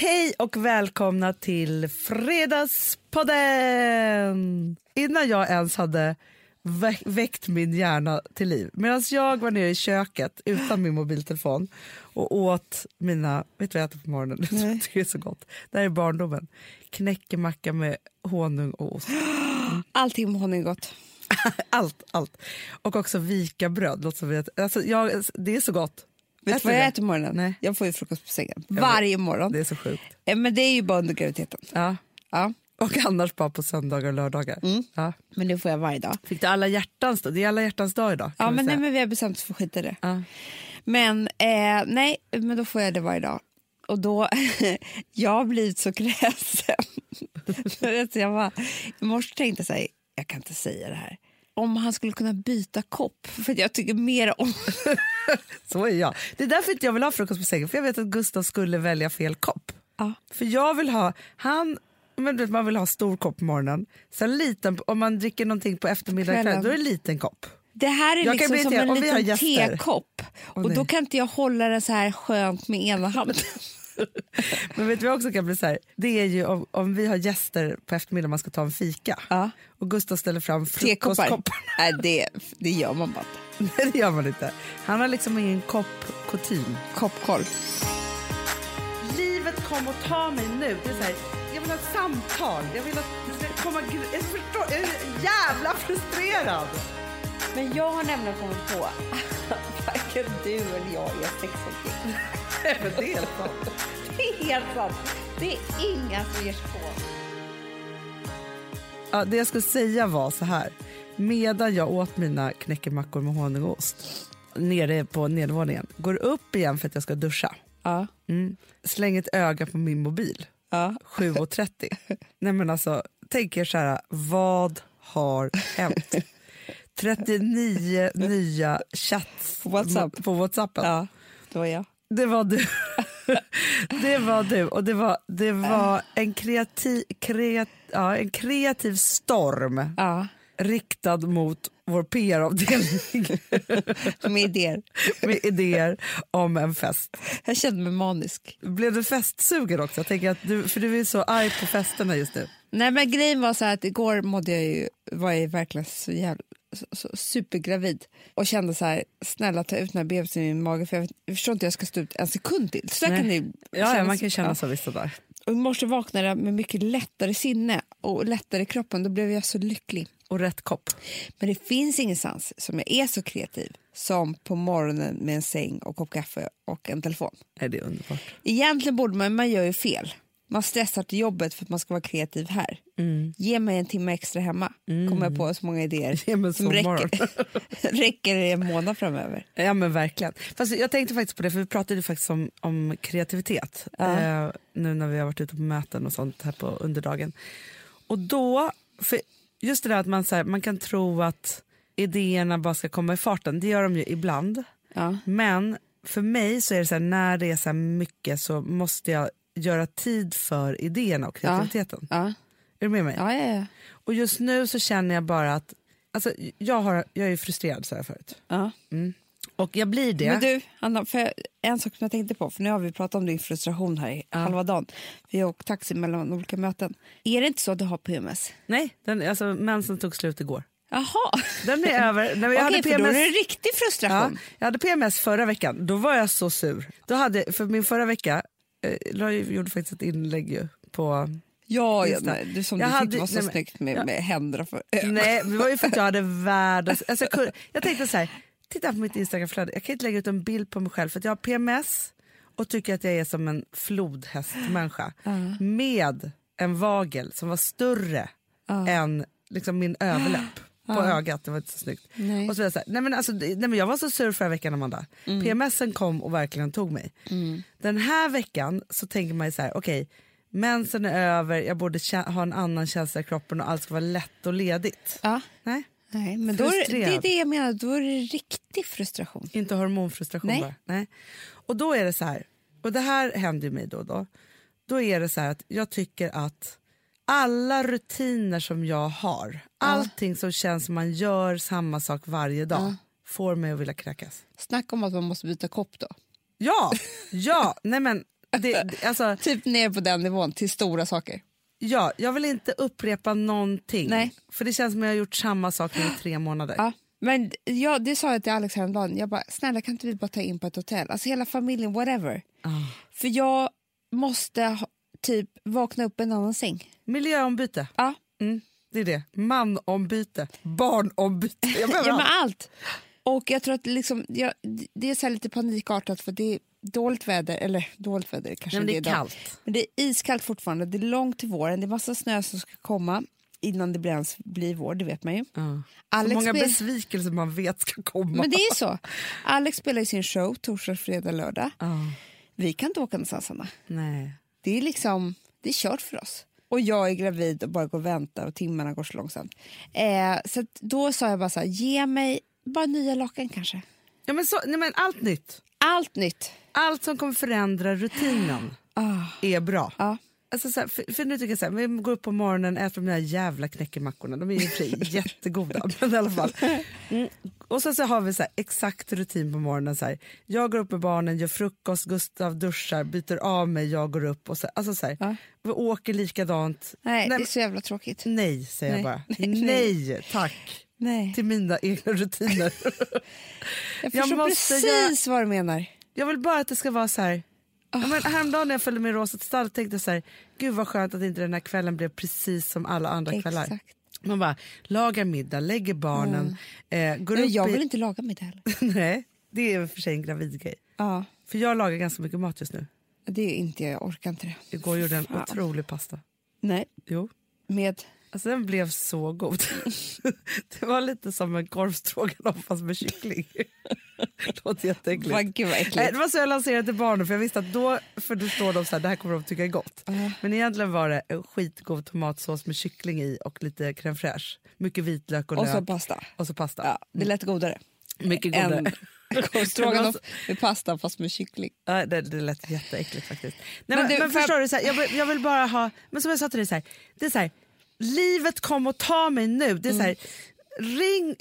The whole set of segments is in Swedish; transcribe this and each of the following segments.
Hej och välkomna till Fredagspodden! Innan jag ens hade vä väckt min hjärna till liv, medan jag var nere i köket utan min mobiltelefon och åt mina, vet du vad jag äter på morgonen? Nej. Det är så gott. Det här är barndomen. Knäckemacka med honung och ost. Allting med honung är gott. Allt, allt. Och också vikabröd. Låter som vi äter- alltså, jag, det är så gott. Vet du vad jag det? äter på morgonen? Nej. Jag får ju frukost på sängen. Varje morgon. Det är så sjukt. Eh, Men det är ju bara under graviditeten. Ja. Ja. Och annars bara på söndagar och lördagar. Mm. Ja. Men det får jag varje dag. Fick du alla hjärtans dag? Det är alla hjärtans dag idag. kan Ja, vi men, nej, säga. men vi har bestämt oss för att skita i det. Ja. Men eh, nej, men då får jag det varje dag. Och då, jag har blivit så kräsen. så jag bara, I morse tänkte jag så här, jag kan inte säga det här. Om han skulle kunna byta kopp, för jag tycker mer om... Så är jag. Det är därför inte jag vill ha frukost på sängen, för jag vet att Gustav skulle välja fel kopp. Ja. För jag vill ha, han, men man vill ha stor kopp på morgonen, sen liten, om man dricker någonting på eftermiddagen Kvällen. kväll, då är det liten kopp. Det här är Jag liksom som en liten tekopp. Och då kan inte jag hålla den så här skönt med ena handen. Men vet du vad jag också kan bli så här? Det är ju om, om vi har gäster på eftermiddagen man ska ta en fika Ja. och Gustav ställer fram Tekoppar. frukostkoppar. Nej, det, det gör man bara inte. Nej det gör man inte. Han har liksom ingen koppkutym. Koppkoll. Livet kom och ta mig nu. Det är så här, jag vill ha ett samtal. Jag vill att komma... Jag, förstår, jag är jävla frustrerad. Men jag har nämligen kommit på att varken du eller jag är sexobjekt. Det är helt sant. Det är helt sant. Det är inga som ger sig på. Ja, det jag skulle säga var så här. Medan jag åt mina knäckemackor med honungost nere på nedervåningen, går upp igen för att jag ska duscha. Ja. Mm. Slänger ett öga på min mobil. Ja. 7.30. Nej men alltså, tänk er så här, vad har hänt? 39 nya chats På WhatsApp. på Whatsappen. ja, det var jag. Det var du. det var du och det var, det var en, kreativ, kreat, ja, en kreativ storm Ja, riktad mot vår PR-avdelning med idéer. med idéer om en fest. Jag kände mig manisk. Blev du festsugen också? Jag tänker att du, för du är så arg på festerna just nu. Nej, men grejen var så här att igår mådde jag ju, var jag verkligen så, jävla, så, så supergravid och kände så här, snälla ta ut den här bebisen i min mage för jag, vet, jag förstår inte jag ska stå ut en sekund till. Så kan det Ja, ja, man kan känna så vissa dagar. Och I morse vaknade jag med mycket lättare sinne och lättare i kroppen. Då blev jag så lycklig. Och rätt kopp. Men det finns ingenstans som jag är så kreativ som på morgonen med en säng och kopp kaffe och en telefon. Nej, det är underbart. Egentligen borde man, man gör ju fel. Man stressar till jobbet för att man ska vara kreativ här. Ge mig en timme extra hemma. Kommer jag på så många idéer en som räcker, räcker i en månad framöver. Ja men verkligen. Fast jag tänkte faktiskt på det, för vi pratade ju faktiskt om, om kreativitet Ja. eh, nu när vi har varit ute på möten och sånt här på underdagen. Och då, för just det där att man, så här, man kan tro att idéerna bara ska komma i farten, det gör de ju ibland. Ja. Men för mig så är det så här, när det är så här mycket så måste jag göra tid för idéerna och kreativiteten. Ja. Är du med mig? Ja, ja, ja. Och just nu så känner jag bara att, alltså, jag, har, jag är frustrerad sa jag förut. ja. Och jag blir det. Men du, Anna, för en sak som jag tänkte på, för nu har vi pratat om din frustration här i halva dagen. Vi har åkt taxi mellan olika möten. Är det inte så att du har PMS? Nej, den, alltså, mensen tog slut igår. Jaha, Den är över. När jag, okej, hade för då är PMS, det en riktig ja, frustration. jag hade PMS förra veckan, då var jag så sur. Då hade, för min förra vecka, jag gjorde faktiskt ett inlägg ju på... Ja, nej, du som Jag du hade- tyckte var så nej, snyggt med, ja. med händerna för Nej, det var ju för att jag hade världens... Alltså jag, kunde, jag tänkte så här, titta på mitt Instagramflöde, jag kan inte lägga ut en bild på mig själv för jag har PMS och tycker att jag är som en flodhästmänniska med en vagel som var större än liksom min överläpp på ögat. Det var inte så snyggt. Nej. Och så var jag, så här, nej men alltså, nej men jag var så sur förra veckan Amanda. PMSen kom och verkligen tog mig. Den här veckan så tänker man ju så här, okej mensen är över, jag borde ha en annan känsla i kroppen och allt ska vara lätt och ledigt. Ja. Nej, Nej, men då är, det- det är det jag menar, då är det riktig frustration. inte hormonfrustration Nej. bara. Nej. Och då är det så här, och det här händer ju mig då och då. Då är det så här att jag tycker att alla rutiner som jag har, allting som känns som man gör samma sak varje dag, får mig att vilja kräkas. Snacka om att man måste byta kopp då. Ja, ja, nej men det, det, alltså, Typ ner på den nivån till stora saker. ja, jag vill inte upprepa någonting. Nej. För det känns som att jag har gjort samma sak nu i tre månader. Ja. Men jag, det sa jag till Alex häromdagen. Jag bara, snälla kan inte vi bara ta in på ett hotell? Alltså hela familjen, whatever. Ah. För jag måste ha, typ vakna upp i en annan säng. Miljöombyte. Ja, Mm, det är det. Manombyte. Barnombyte. Jag behöver ja men allt. Och jag tror att liksom, jag, det är så lite panikartat för det är dåligt väder, eller dåligt väder kanske Nej, men det är kallt. Men det är iskallt fortfarande, det är långt till våren, det är massa snö som ska komma innan det ens blir vår, det vet man ju. Så Alex många spel- besvikelser man vet ska komma. Men det är så. Alex spelar i sin show torsdag, fredag, lördag. Ja, Vi kan inte åka någonstans, Anna. nej. Det är liksom, det är kört för oss. Och jag är gravid och bara går och väntar och timmarna går så långsamt. Eh, så då sa jag bara så här, ge mig bara nya lakan kanske. Ja, men så, nej, men allt nytt. Allt nytt. Allt som kommer förändra rutinen Ah, är bra. ja. Alltså, så här, för, för nu tycker jag så här, vi går upp på morgonen och äter de där jävla knäckemackorna. De är ju i och för sig jättegoda. Men i alla fall. Mm. Och så, så har vi så här, exakt rutin på morgonen. Så här. Jag går upp med barnen, gör frukost, Gustav duschar, byter av mig, jag går upp. Och så, alltså så Ja. Vi åker likadant. Nej, Nej, det är så jävla tråkigt. Nej, säger Nej. jag bara. Nej, Nej, tack. Nej. Till mina egna rutiner. Jag jag förstår måste precis vad du menar. Jag vill bara att det ska vara så här... Ja, men häromdagen när jag följde med Rosa stallet tänkte jag så här, gud vad skönt att inte den här kvällen blev precis som alla andra kvällar. Exakt. Man bara lagar middag, lägger barnen, eh, går Nej, upp jag i... vill inte laga middag heller. Nej, det är i för sig en gravidgrej. Ja, För jag lagar ganska mycket mat just nu. det är inte jag, jag orkar inte det. Igår gjorde jag en otrolig pasta. Nej, Jo. med... Alltså den blev så god. det var lite som en korvstroganoff fast med kyckling. det låter jätteäckligt. Vad, gud vad Nej, äckligt. det var så jag lanserade till barnen för jag visste att då förstår de så här, det här kommer de tycka är gott. Men egentligen var det en skitgod tomatsås med kyckling i och lite crème fraîche. Mycket vitlök och, Och så pasta. och så pasta. Ja, det lät godare. Mycket godare. Än korvstroganoff med pasta fast med kyckling. Ja, det, det lät jätteäckligt faktiskt. Nej, Men men, du, men förstår du, så här, jag, vill, jag vill bara ha, men som jag sa till dig, så här, det är så här, livet kom och ta mig nu. Det är så här, ring,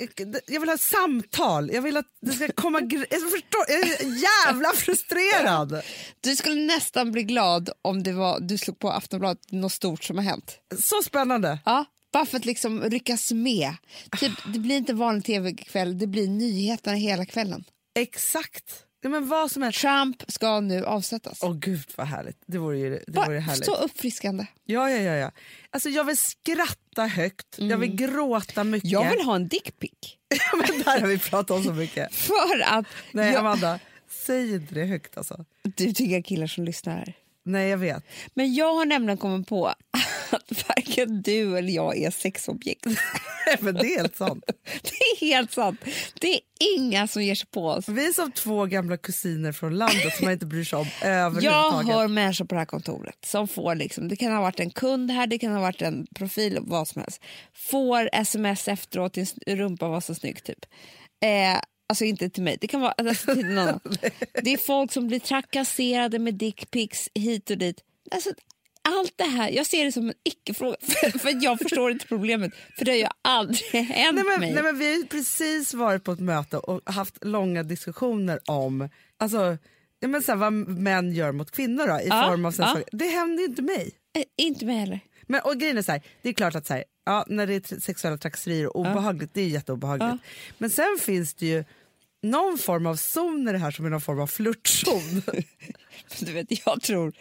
jag vill ha ett samtal, jag vill att det ska komma, jag, förstår, jag är jävla frustrerad. Du skulle nästan bli glad om det var, du slog på Aftonbladet något stort som har hänt. Så spännande. Ja, bara för att liksom ryckas med. Typ, det blir inte vanlig tv-kväll, det blir nyheterna hela kvällen. Exakt. Ja, men vad som helst. Trump ska nu avsättas. Åh gud vad härligt. Det vore ju, det vore härligt. så uppfriskande. Ja, ja, ja, ja. Alltså, jag vill skratta högt, jag vill gråta mycket. Jag vill ha en dickpic. men där har vi pratat om så mycket. För att Nej, jag, Amanda, säg inte det högt alltså. du tycker killar som lyssnar. Nej, jag vet. Men jag har nämligen kommit på att varken du eller jag är sexobjekt. men det är helt sant. Det är helt sant. Det är inga som ger sig på oss. Vi är som två gamla kusiner från landet som man inte bryr sig om Jag hör människor på det här kontoret som får, liksom, det kan ha varit en kund här, det kan ha varit en profil, vad som helst. Får sms efteråt, din rumpa var så snygg typ. Eh, alltså inte till mig, det kan vara alltså, till någon annan. Det är folk som blir trakasserade med dickpics hit och dit. Alltså, allt det här, jag ser det som en icke-fråga, för, för jag förstår inte problemet, för det har ju aldrig hänt Nej, men, mig. nej, men vi har ju precis varit på ett möte och haft långa diskussioner om alltså, ja, men så här, vad män gör mot kvinnor då, i Ja, form av ja. Det händer ju inte mig. Eh, inte mig heller. Men, och grejen är så här, det är klart att så här, ja, när det är sexuella trakasserier obehagligt, det är jätteobehagligt. Men sen finns det ju någon form av zon i det här som är någon form av flörtzon. Du vet, jag tror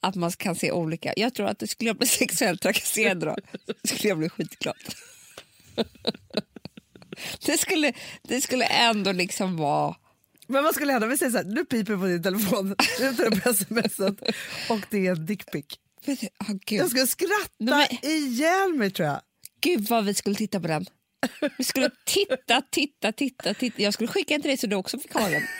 att man kan se olika. Jag tror att det skulle jag bli sexuellt trakasserad då skulle jag bli skitglad. Det skulle, det skulle ändå liksom vara... Men vad skulle hända? Vi säger så här, nu piper på din telefon, nu tar du på smset och det är en dickpic. Vet du, åh, gud. Jag skulle skratta Nej, ihjäl mig tror jag. gud vad vi skulle titta på den. Vi skulle titta, titta, titta, titta. Jag skulle skicka den till dig så du också fick ha den.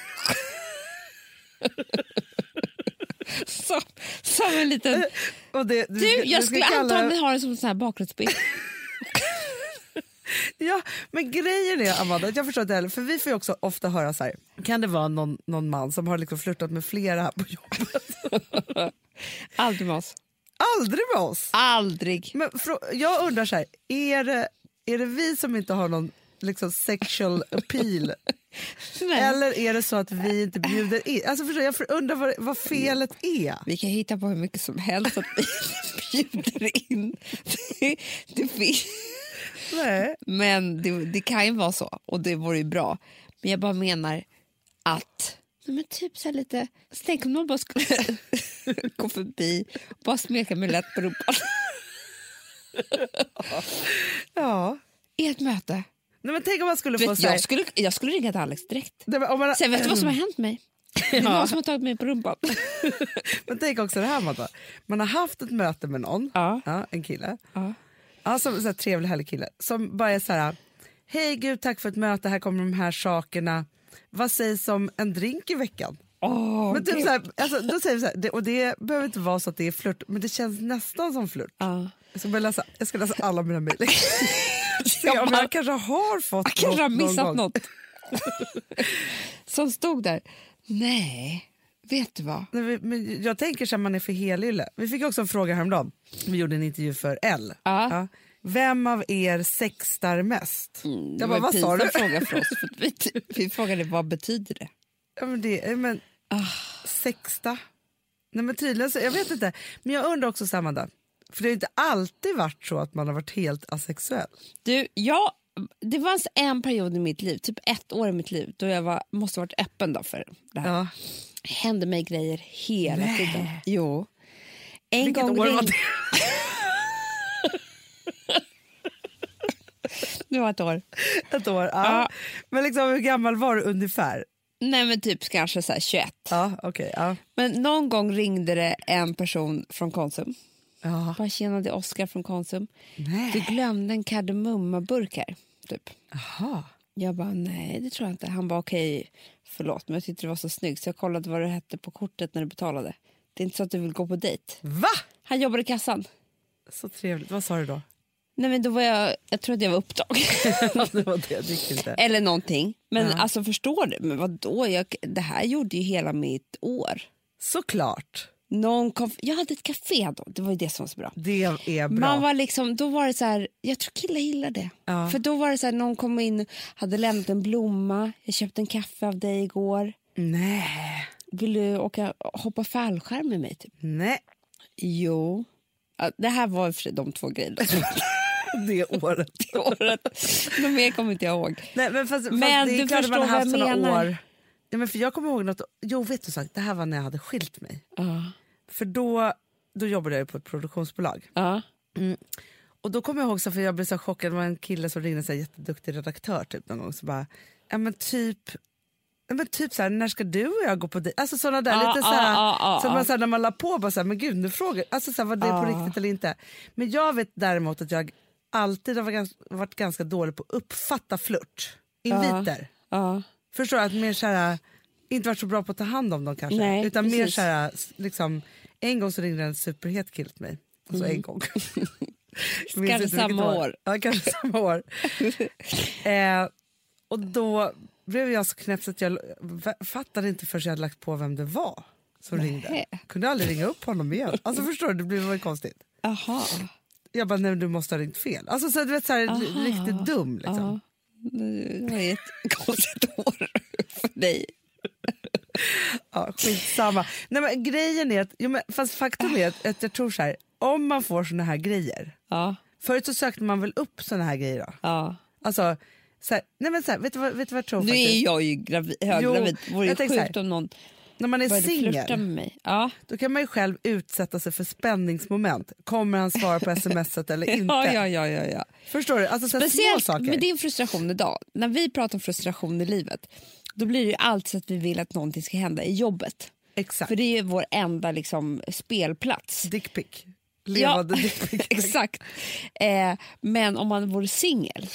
Som, som en liten... Och det, Du, jag skulle antagligen ha den som en sån här bakgrundsbild. Ja, men grejen är Amanda, jag förstår inte heller, för vi får ju också ofta höra så här, kan det vara någon, någon man som har liksom flörtat med flera här på jobbet? Aldrig med oss. Aldrig med oss! Aldrig. Men jag undrar så här, är det, är det vi som inte har någon liksom sexual appeal. Eller är det så att vi inte bjuder in? Alltså förstår, jag undrar vad, vad felet är. Vi kan hitta på hur mycket som helst att vi bjuder in. Det, det finns. Nej. Men det, det kan ju vara så, och det vore ju bra. Men jag bara menar att... Men typ så här lite... Så tänk om någon bara skulle gå förbi och bara smeka mig lätt på rumpan Ja. i ett möte. Nej, men tänk om man skulle få Vet, jag, skulle, jag skulle ringa till Alex direkt. Nej, men om man, Sen vet du vad som har hänt mig? Det är Ja. någon som har tagit mig på rumpan. Men tänk också det här Madde. Man har haft ett möte med någon, Ja. en kille, Ja. ja, som, så här, trevlig härlig kille, som bara är så här, hej gud tack för ett möte, här kommer de här sakerna, vad sägs om en drink i veckan? Åh, men typ så här, alltså, då säger vi så här, det, och det behöver inte vara så att det är flört, men det känns nästan som flört. Ja. Jag ska, läsa, jag ska läsa alla mina mejl. Jag jag kanske har fått Jag kanske har något någon missat gång. något. som stod där. Nej, vet du vad? Nej, men jag tänker att man är för helylle. Vi fick också en fråga häromdagen. Vi gjorde en intervju för L. Ja. Vem av er sextar mest? Det jag var bara, vad sa du? fråga för oss. För vi, vi frågade vad betyder det? Ja, men det ja, men, Ah. Sexta? Nej, men tydligen så, jag vet inte. Men jag undrar också samma dag. För det har inte alltid varit så att man har varit helt asexuell. Du, jag, det fanns en period i mitt liv, typ ett år i mitt liv, då jag var, måste ha varit öppen då för det här. Ja. hände mig grejer hela Nej. tiden. Jo. En Vilket gång år var det? Det var ett år. Ett år? Ja. Ja. Men liksom, hur gammal var du ungefär? Nej men typ kanske så här 21. Ja, okej. ja. Men någon gång ringde det en person från Konsum. Ja. Bara tjena det är Oskar från Konsum. Nej. Du glömde en kardemummaburk här. Typ. Jaha. Jag bara nej det tror jag inte. Han bara okej förlåt men jag tyckte det var så snyggt så jag kollade vad det hette på kortet när du betalade. Det är inte så att du vill gå på dejt. Va? Han jobbade i kassan. Så trevligt. Vad sa du då? Nej men då var jag, jag tror att jag var upptagen. det var det. Eller någonting. Men Ja. alltså förstår du? Men vadå? Jag, det här gjorde ju hela mitt år. Såklart. Någon kom, jag hade ett café då, det var ju det som var så bra. Det är bra. Man var liksom, då var det så här, jag tror killar gillar det. Ja. För då var det så här, någon kom in, hade lämnat en blomma, jag köpte en kaffe av dig igår. Nej. Vill du åka, hoppa fallskärm med mig? Typ? Nej. Jo. Ja, det här var för de två grejerna Det året. i året. De mer kommer inte jag ihåg. Nej, men fast, Men fast det är du klart att man förstår har vad haft jag menar. år. Ja, men för jag kommer ihåg något. Jo, vet du sagt, det här var när jag hade skilt mig. Ja. För då, då jobbade jag på ett produktionsbolag. Ja. Och då kommer jag ihåg, så för jag blev så chockad, det var en kille som ringde, här, jätteduktig redaktör typ någon gång. Så bara, ja men typ, men typ så här, när ska du och jag gå på dejt? Alltså sådana där Ja, lite så här, ja, ja, så man, så här, när man la på bara så här, men gud nu frågar, alltså så här, var det på riktigt eller inte? Men jag vet däremot att jag alltid har varit ganska, varit ganska dålig på att uppfatta flört, inviter. Ja. Förstår? Att mer så här, inte varit så bra på att ta hand om dem kanske. Nej, Utan mer precis. så här, liksom, en gång så ringde en superhet kille till mig. Alltså en gång. Kanske samma år. Ja, kanske samma år. eh, och då blev jag så knäpp så att jag fattade inte förrän jag hade lagt på vem det var som ringde. Kunde aldrig ringa upp honom igen. Alltså förstår du, det blev väl konstigt. Jaha. Jag bara, nej du måste ha ringt fel. Alltså så, du vet, så här, Aha. riktigt dum liksom. Ja. Det var ett konstigt år för dig. Ja, skitsamma. Nej, men grejen är att, jo, men, fast faktum är att, att jag tror så här, om man får såna här grejer. Ja. Förut så sökte man väl upp såna här grejer då? Ja. Alltså, så här, nej men så här, vet, du vad, vet du vad jag tror Nu faktiskt? är jag ju gravid, höggravid. Vore ju sjukt om någon När man är singel. Ja. då kan man ju själv utsätta sig för spänningsmoment. Kommer han svara på smset eller inte? Ja, ja, ja, ja, ja. Förstår du? Alltså så här, små Speciellt saker. med din frustration idag. När vi pratar om frustration i livet då blir det ju alltid så att vi vill att någonting ska hända i jobbet. Exakt. För det är ju vår enda liksom, spelplats. Dickpic. Levande Ja, dickpic. Exakt. Eh, men om man vore singel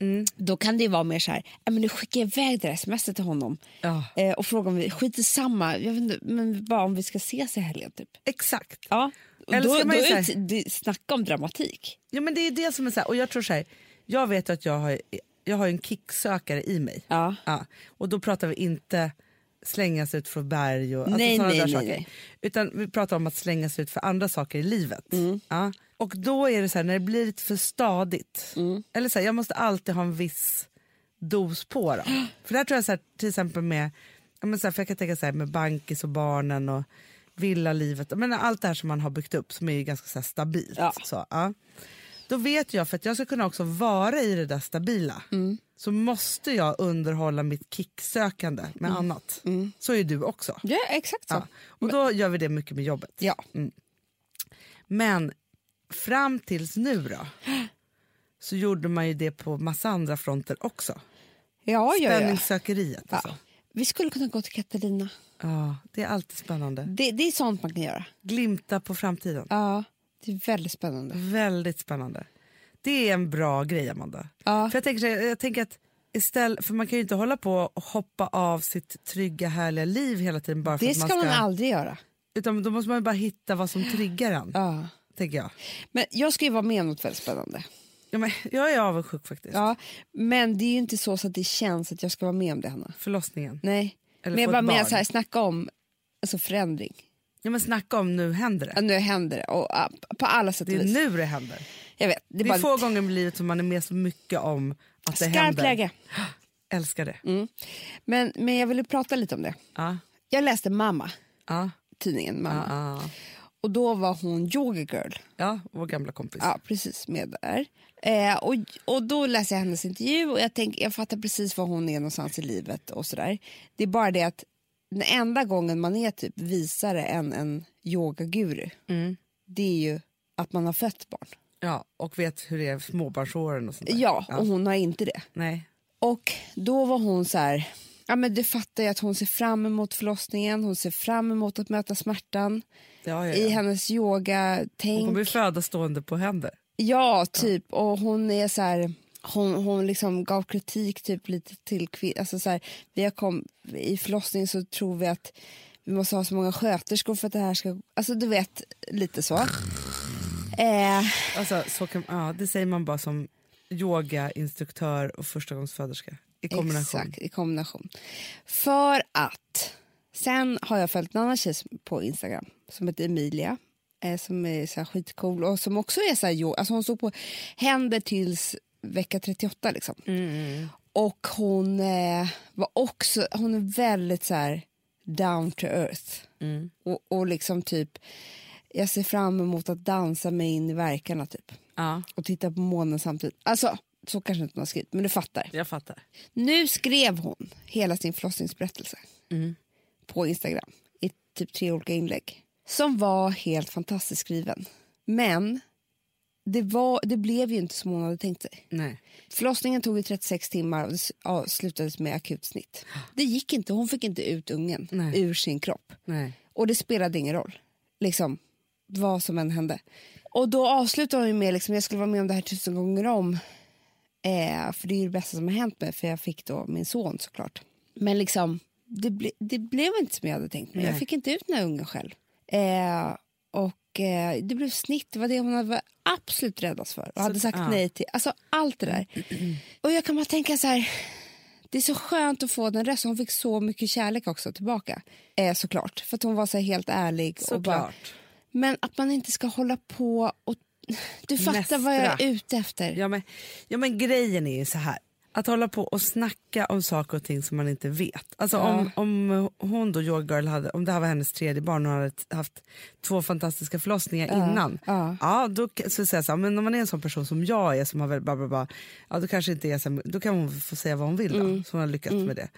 Mm. då kan det vara mer så här, "Ja, men nu skickar jag iväg det där sms till honom Ja, eh, och frågar om vi, skit i samma, jag vet inte, men bara om vi ska ses i helgen typ. exakt. Ja. Och Eller då, ska då man ju är säga- det, snacka om dramatik. Ja, men det är det som är så här, och jag tror så här, jag vet att jag har, jag har en kicksökare i mig. Ja. Ja, och då pratar vi inte slängas ut från berg och alltså Nej, såna nej, där nej, saker. Utan vi pratar om att slängas ut för andra saker i livet. Mm. Ja. Och då är det så här, när det blir lite för stadigt. Mm. Eller så här, jag måste alltid ha en viss dos på. Då. För där tror jag så här, till exempel med, ja, men så här, för jag kan tänka så här, med bankis och barnen och villalivet, men allt det här som man har byggt upp som är ju ganska så stabilt. Ja. Så, ja. Då vet jag, för att jag ska kunna också vara i det där stabila, så måste jag underhålla mitt kicksökande med annat. Så är du också. Ja, exakt så. Ja. Och då gör vi det mycket med jobbet. Ja. Men fram tills nu då, så gjorde man ju det på massa andra fronter också. Ja. Spänningssökeriet. ja. Alltså. Vi skulle kunna gå till Katarina. Ja, det är alltid spännande. Det, det är sånt man kan göra. Glimta på framtiden. Ja, det är väldigt spännande. Väldigt spännande. Det är en bra grej, Amanda. Ja. För jag, tänker, jag tänker att istället, för man kan ju inte hålla på och hoppa av sitt trygga, härliga liv hela tiden bara för Det att ska man man ska... aldrig göra. Utan då måste man ju bara hitta vad som triggar en, Ja. Tänker jag. Men jag ska ju vara med om något väldigt spännande. Ja, men jag är avundsjuk faktiskt. Ja, men det är ju inte så, så att det känns att jag ska vara med om det, Hanna. Förlossningen. Nej. Eller men jag bara barn. så här, snacka om alltså förändring. Ja, men snacka om nu händer det. Ja, nu händer det. Och, på alla sätt Det är vis. nu det händer. Jag vet. Det är Det är få gånger i livet som man är med så mycket om att det skarpt händer. läge. Älskar det. Mm. Men, men jag ville prata lite om det. Ja, Jag läste Mamma, ja, tidningen Mamma. ja. Och då var hon yoga girl. ja, vår gamla kompis. Ja, precis. Med där. Eh, och, och då läste jag hennes intervju och jag, tänk, jag fattar precis var hon är någonstans i livet. och sådär. Det är bara det att den enda gången man är typ visare än en yogaguru Mm. det är ju att man har fött barn. Ja, och vet hur det är småbarnsåren och sånt där. Ja, och hon har inte det. Nej. Och då var hon så här... Ja, men du fattar ju att hon ser fram emot förlossningen, hon ser fram emot att möta smärtan. Ja, ja, I ja. hennes Hon yoga-tänk. kommer ju föda stående på händer. Ja, typ. Och hon är så här... Hon, hon liksom gav kritik typ lite till kvinnor. Alltså så här, vi har kom, I förlossningen så tror vi att vi måste ha så många sköterskor för att det här ska... Alltså du vet, lite så. Eh, Alltså, så kan, ja, det säger man bara som yogainstruktör och förstagångsföderska i kombination. Exakt, i kombination. För att sen har jag följt en annan tjej på Instagram som heter Emilia. Eh, som är så här skitcool och som också är så här, jo, alltså hon stod på händer tills vecka 38 liksom. Mm, Och hon eh, var också, hon är väldigt så här down to earth. Mm. Och, och liksom typ, jag ser fram emot att dansa mig in i verkarna typ. Ja, Och titta på månen samtidigt. Alltså, så kanske inte man har skrivit, men du fattar. jag fattar. Nu skrev hon hela sin förlossningsberättelse Mm. På Instagram i typ tre olika inlägg som var helt fantastiskt skriven. Men det, var, det blev ju inte som hon hade tänkt sig. Nej. Förlossningen tog ju 36 timmar och det s- avslutades med akutsnitt. Det gick inte, hon fick inte ut ungen Nej. ur sin kropp. Nej. Och det spelade ingen roll, liksom, vad som än hände. Och då avslutade hon med liksom, jag skulle vara med om det här tusen gånger om. Eh, för det är ju det bästa som har hänt mig, för jag fick då min son såklart. Men liksom, det, ble, det blev inte som jag hade tänkt mig. Jag Nej. fick inte ut den här ungen själv. Eh, och eh, det blev snitt, det var det hon varit absolut räddast för. Och hade sagt ja. nej till, alltså allt det där. Och jag kan bara tänka så här, det är så skönt att få den rösten. Hon fick så mycket kärlek också tillbaka. Eh, såklart, för att hon var så helt ärlig. Och bara, Såklart. men att man inte ska hålla på och... Du fattar vad jag är ute efter. Ja men, ja men grejen är ju så här. Att hålla på och snacka om saker och ting som man inte vet. Alltså om, om hon då, Yoga Girl, hade, om det här var hennes tredje barn och hon hade haft två fantastiska förlossningar innan. ja. Ja, då så säger jag så här, men om man är en sån person som jag är som har bla, bla, bla, ja, då kanske inte är så här, då kan hon få säga vad hon vill då, Mm. så hon har lyckats med det.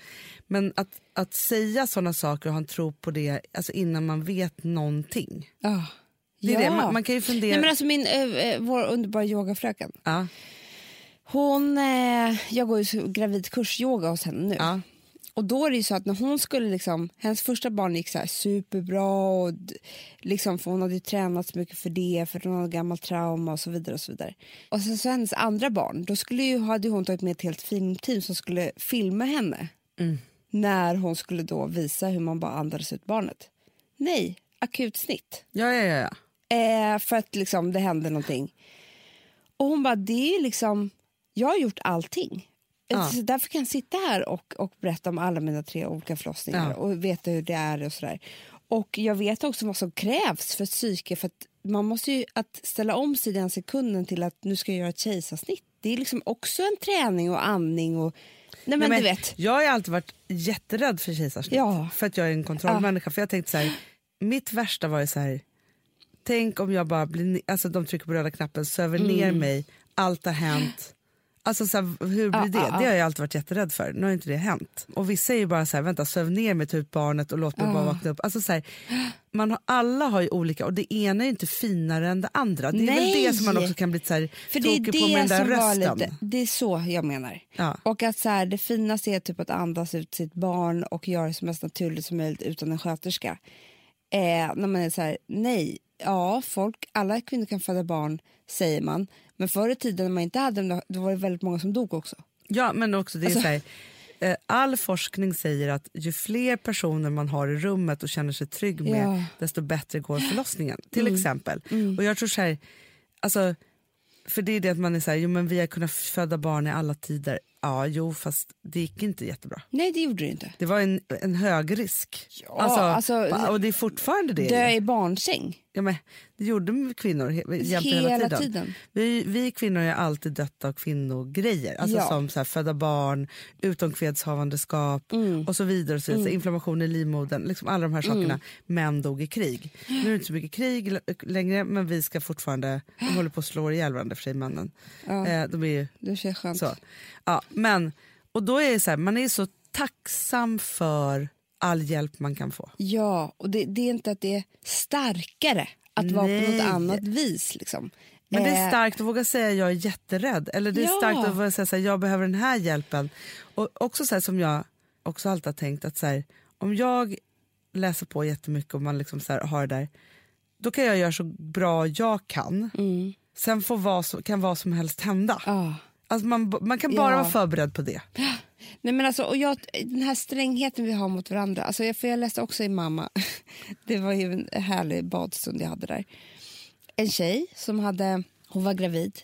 Men att, att säga såna saker och ha en tro på det alltså innan man vet någonting. Ja. Det är ja. det. Man, man kan ju fundera. Nej, men alltså min, eh, vår underbara yogafröken. ja, Hon, eh, jag går ju gravidkursyoga hos henne nu. ja, Och då är det ju så att när hon skulle liksom, hennes första barn gick så superbra och liksom, för hon hade ju tränat så mycket för det för hon hade gammalt trauma och så vidare och så vidare. Och sen så hennes andra barn, då skulle ju, hade hon tagit med ett helt filmteam som skulle filma henne när hon skulle då visa hur man bara andades ut barnet. Nej, akutsnitt. ja, ja, ja, ja. Eh, för att liksom, det hände någonting. Och hon bara, det är liksom, jag har gjort allting. Ja. Så därför kan jag sitta här och, och berätta om alla mina tre olika förlossningar Ja. och veta hur det är och sådär. Och jag vet också vad som krävs för psyke för att man måste ju att ställa om sig den sekunden till att nu ska jag göra ett kejsarsnitt. Det är liksom också en träning och andning och Nej, men du vet. Jag har alltid varit jätterädd för kejsarsnitt. Ja. För att jag är en kontrollmänniska. För jag tänkte så här, mitt värsta var ju så här, tänk om jag bara blir, alltså de trycker på röda knappen, söver Mm. ner mig, allt har hänt. Alltså så här, hur blir Ja, det? ja. Det har jag alltid varit jätterädd för. Nu har inte det hänt. Och vissa är ju bara så här, vänta söv ner mig, ut barnet och låt mig bara vakna upp. Alltså så här, man har, alla har ju olika och det ena är inte finare än det andra. Det är Nej. väl det som man också kan bli så här, För det är tokig på med den det där rösten. lite, det är så jag menar. Ja. Och att så här, det finaste är typ att andas ut sitt barn och göra det så mest naturligt som möjligt utan en sköterska. Eh, när man är så här, nej, ja, folk, alla kvinnor kan föda barn säger man. Men förr i tiden när man inte hade dem, då- var det väldigt många som dog också. Ja, men också det är Alltså- så här, eh, all forskning säger att ju fler personer man har i rummet och känner sig trygg med, Ja. Mm. desto bättre går förlossningen. Till exempel. Och jag tror så här, alltså, för det är det att man är så här, jo men vi har kunnat föda barn i alla tider. Ja, jo, fast det gick inte jättebra. Nej, det gjorde det inte. Det var en, en hög risk. Ja, alltså, och det är fortfarande det. Dö i barnsäng. Ja, men, det gjorde kvinnor he, hela, Hela tiden. tiden. Vi, vi kvinnor har alltid dött av kvinnogrejer. Alltså Ja. som så här, föda barn, utomkvedshavandeskap och så vidare. Och så vidare. Inflammation i livmodern, liksom alla de här sakerna. Män dog i krig. Nu är det inte så mycket krig längre men vi ska fortfarande, de håller på att slå ihjäl varandra för sig männen. Eh, de är ju Det känns skönt. så. Ja, men, och då är så här, man är så tacksam för all hjälp man kan få. Ja, och det, det är inte att det är starkare att vara på Nej. något annat vis. Liksom. Men det är Eh, starkt att våga säga jag är jätterädd. Eller det är Ja. starkt att våga säga så här, jag behöver den här hjälpen. Och också så här, som jag också alltid har tänkt att så här, om jag läser på jättemycket och man liksom så har det där, då kan jag göra så bra jag kan. Mm. Sen får vad som, kan vad som helst hända. ja. Alltså man, man kan bara Ja. vara förberedd på det. Nej, men alltså, och jag, den här strängheten vi har mot varandra. Alltså, jag, för jag läste också i Mamma. Det var ju en härlig badstund jag hade där. En tjej som hade, hon var gravid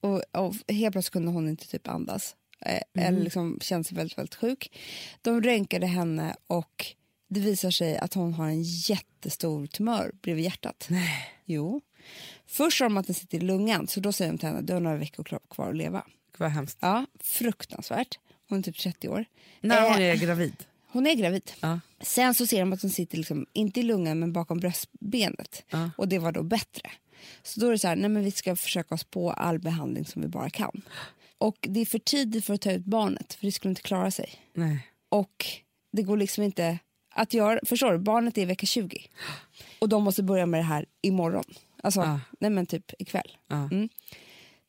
och, och helt plötsligt kunde hon inte typ andas. Eh, Eller liksom kände sig väldigt, väldigt sjuk. De röntgade henne och det visar sig att hon har en jättestor tumör bredvid hjärtat. Nej. Jo. Först sa de att den sitter i lungan, så då säger de till henne du har några veckor kvar att leva. Vad hemskt. Ja, fruktansvärt. Hon är typ 30 år. När Eh, hon är gravid. Hon är gravid. Ja. Sen så ser de att den sitter liksom, inte i lungan men bakom bröstbenet. Ja. Och det var då bättre. Så då är det så här, nej men vi ska försöka oss på all behandling som vi bara kan. Och det är för tidigt för att ta ut barnet, för det skulle inte klara sig. Nej. Och det går liksom inte att göra, förstår du, barnet är i vecka 20. Och de måste börja med det här imorgon. Alltså, Ja. nej men typ ikväll. Ja. Mm.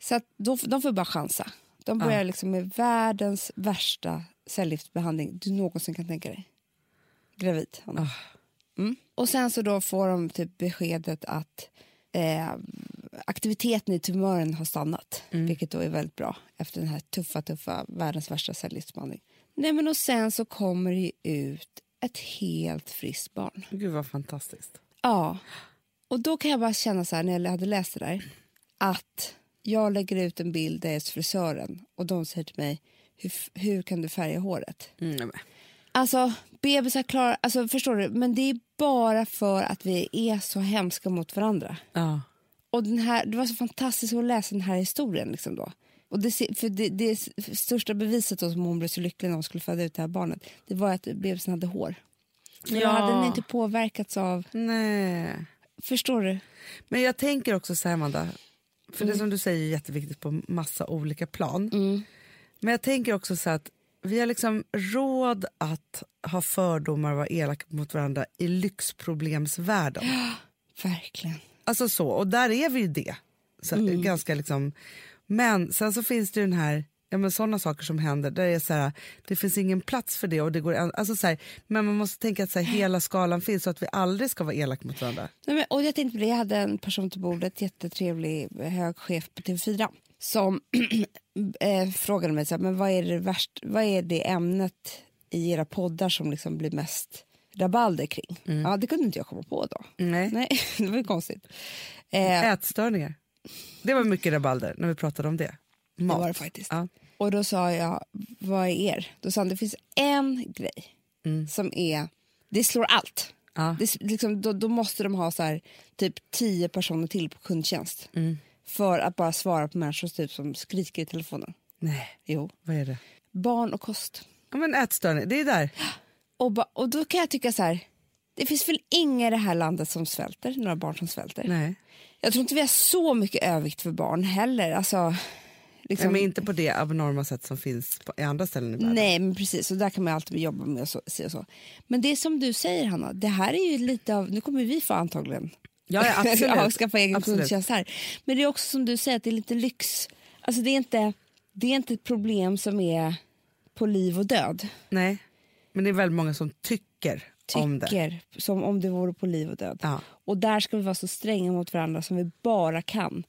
Så då, de får bara chansa. De börjar liksom med världens värsta cellgiftsbehandling du någonsin kan tänka dig. Gravid. Hanna. Ah. Mm. Och sen så då får de typ beskedet att eh, aktiviteten i tumören har stannat. Vilket då är väldigt bra efter den här tuffa, tuffa, världens värsta cellgiftsbehandling. Nej men och sen så kommer det ut ett helt friskt barn. Gud vad fantastiskt. Ja, och då kan jag bara känna så här när jag hade läst det där att jag lägger ut en bild där jag är frisören och de säger till mig hur, hur kan du färga håret? Mm, men. Alltså bebisar klarar, alltså förstår du, men det är bara för att vi är så hemska mot varandra. ja. Och den här, det var så fantastiskt att läsa den här historien liksom då. Och det, för det, det största beviset då som hon blev så lycklig när hon skulle föda ut det här barnet, det var att bebisen hade hår. För Ja. hade den inte påverkats av, Nej. förstår du? Men jag tänker också så här, Amanda, för det som du säger är jätteviktigt på massa olika plan. Men jag tänker också så att vi har liksom råd att ha fördomar och vara elaka mot varandra i lyxproblemsvärlden. Verkligen. Alltså så, och där är vi ju det. Så, ganska liksom. Men sen så finns det ju den här, ja men sådana saker som händer där det är så här, det finns ingen plats för det och det går, alltså så här, men man måste tänka att så här, hela skalan finns så att vi aldrig ska vara elaka mot varandra. Nej, men, och jag tänkte på det, jag hade en person till bordet, jättetrevlig hög chef på TV4 som eh, frågade mig så här, men vad är det värst, vad är det ämnet i era poddar som liksom blir mest rabalder kring? Ja, det kunde inte jag komma på då. Nej. Nej, det var ju konstigt. Eh, Ätstörningar. Det var mycket rabalder när vi pratade om det. Mat. Det var det faktiskt. Ja. Och då sa jag, vad är er? Då sa han, det finns en grej Mm. som är, det slår allt. Ja. Det, liksom, då, då måste de ha så här, typ tio personer till på kundtjänst Mm. för att bara svara på människor typ, som skriker i telefonen. Nej, Jo. vad är det? barn och kost. Ja, men ätstörning, det är där. Och, ba, och då kan jag tycka så här, det finns väl inga i det här landet som svälter, några barn som svälter. Nej. Jag tror inte vi har så mycket övervikt för barn heller. Alltså, liksom, men inte på det abnorma sätt som finns på, i andra ställen i världen. Nej, men precis. Och där kan man alltid jobba med och så, och så. Men det som du säger, Hanna. Det här är ju lite av... Nu kommer vi få antagligen Ja, ja, absolut. ja, skaffa egen kundtjänst här. Men det är också som du säger, att det är lite lyx. Alltså det är inte, det är inte ett problem som är på liv och död. Nej, men det är väldigt många som tycker, om det. Tycker som om det vore på liv och död. Ja. Och där ska vi vara så stränga mot varandra som vi bara kan.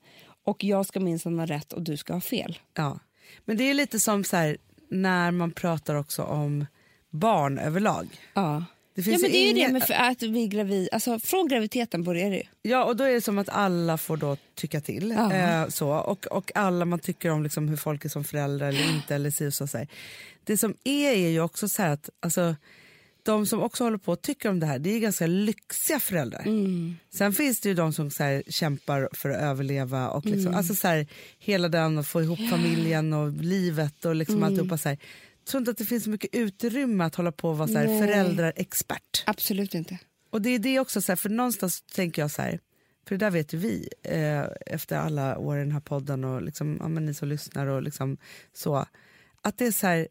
Och jag ska minsann ha rätt och du ska ha fel. Ja. Men det är lite som så här, när man pratar också om barn överlag. Ja. Det Ja, finns men det är ju ingen- det med för att vi gravid, alltså från graviditeten börjar det ju. Ja, och då är det som att alla får då tycka till. Ja. Eh, så. Och, och alla man tycker om liksom hur folk är som föräldrar eller inte. Eller si och så, så här. Det som är är ju också så här att alltså, de som också håller på och tycker om det här, det är ganska lyxiga föräldrar. Mm. Sen finns det ju de som så här, kämpar för att överleva och liksom, alltså, så här, hela den och få ihop familjen och livet och liksom alltihopa. Så här. Jag tror inte att det finns så mycket utrymme att hålla på och vara så här, föräldrarexpert. Absolut inte. Och det är det också, så här, för någonstans tänker jag så här, för det där vet ju vi eh, efter alla år i den här podden och liksom, ja, ni som lyssnar och liksom så, att det är så här,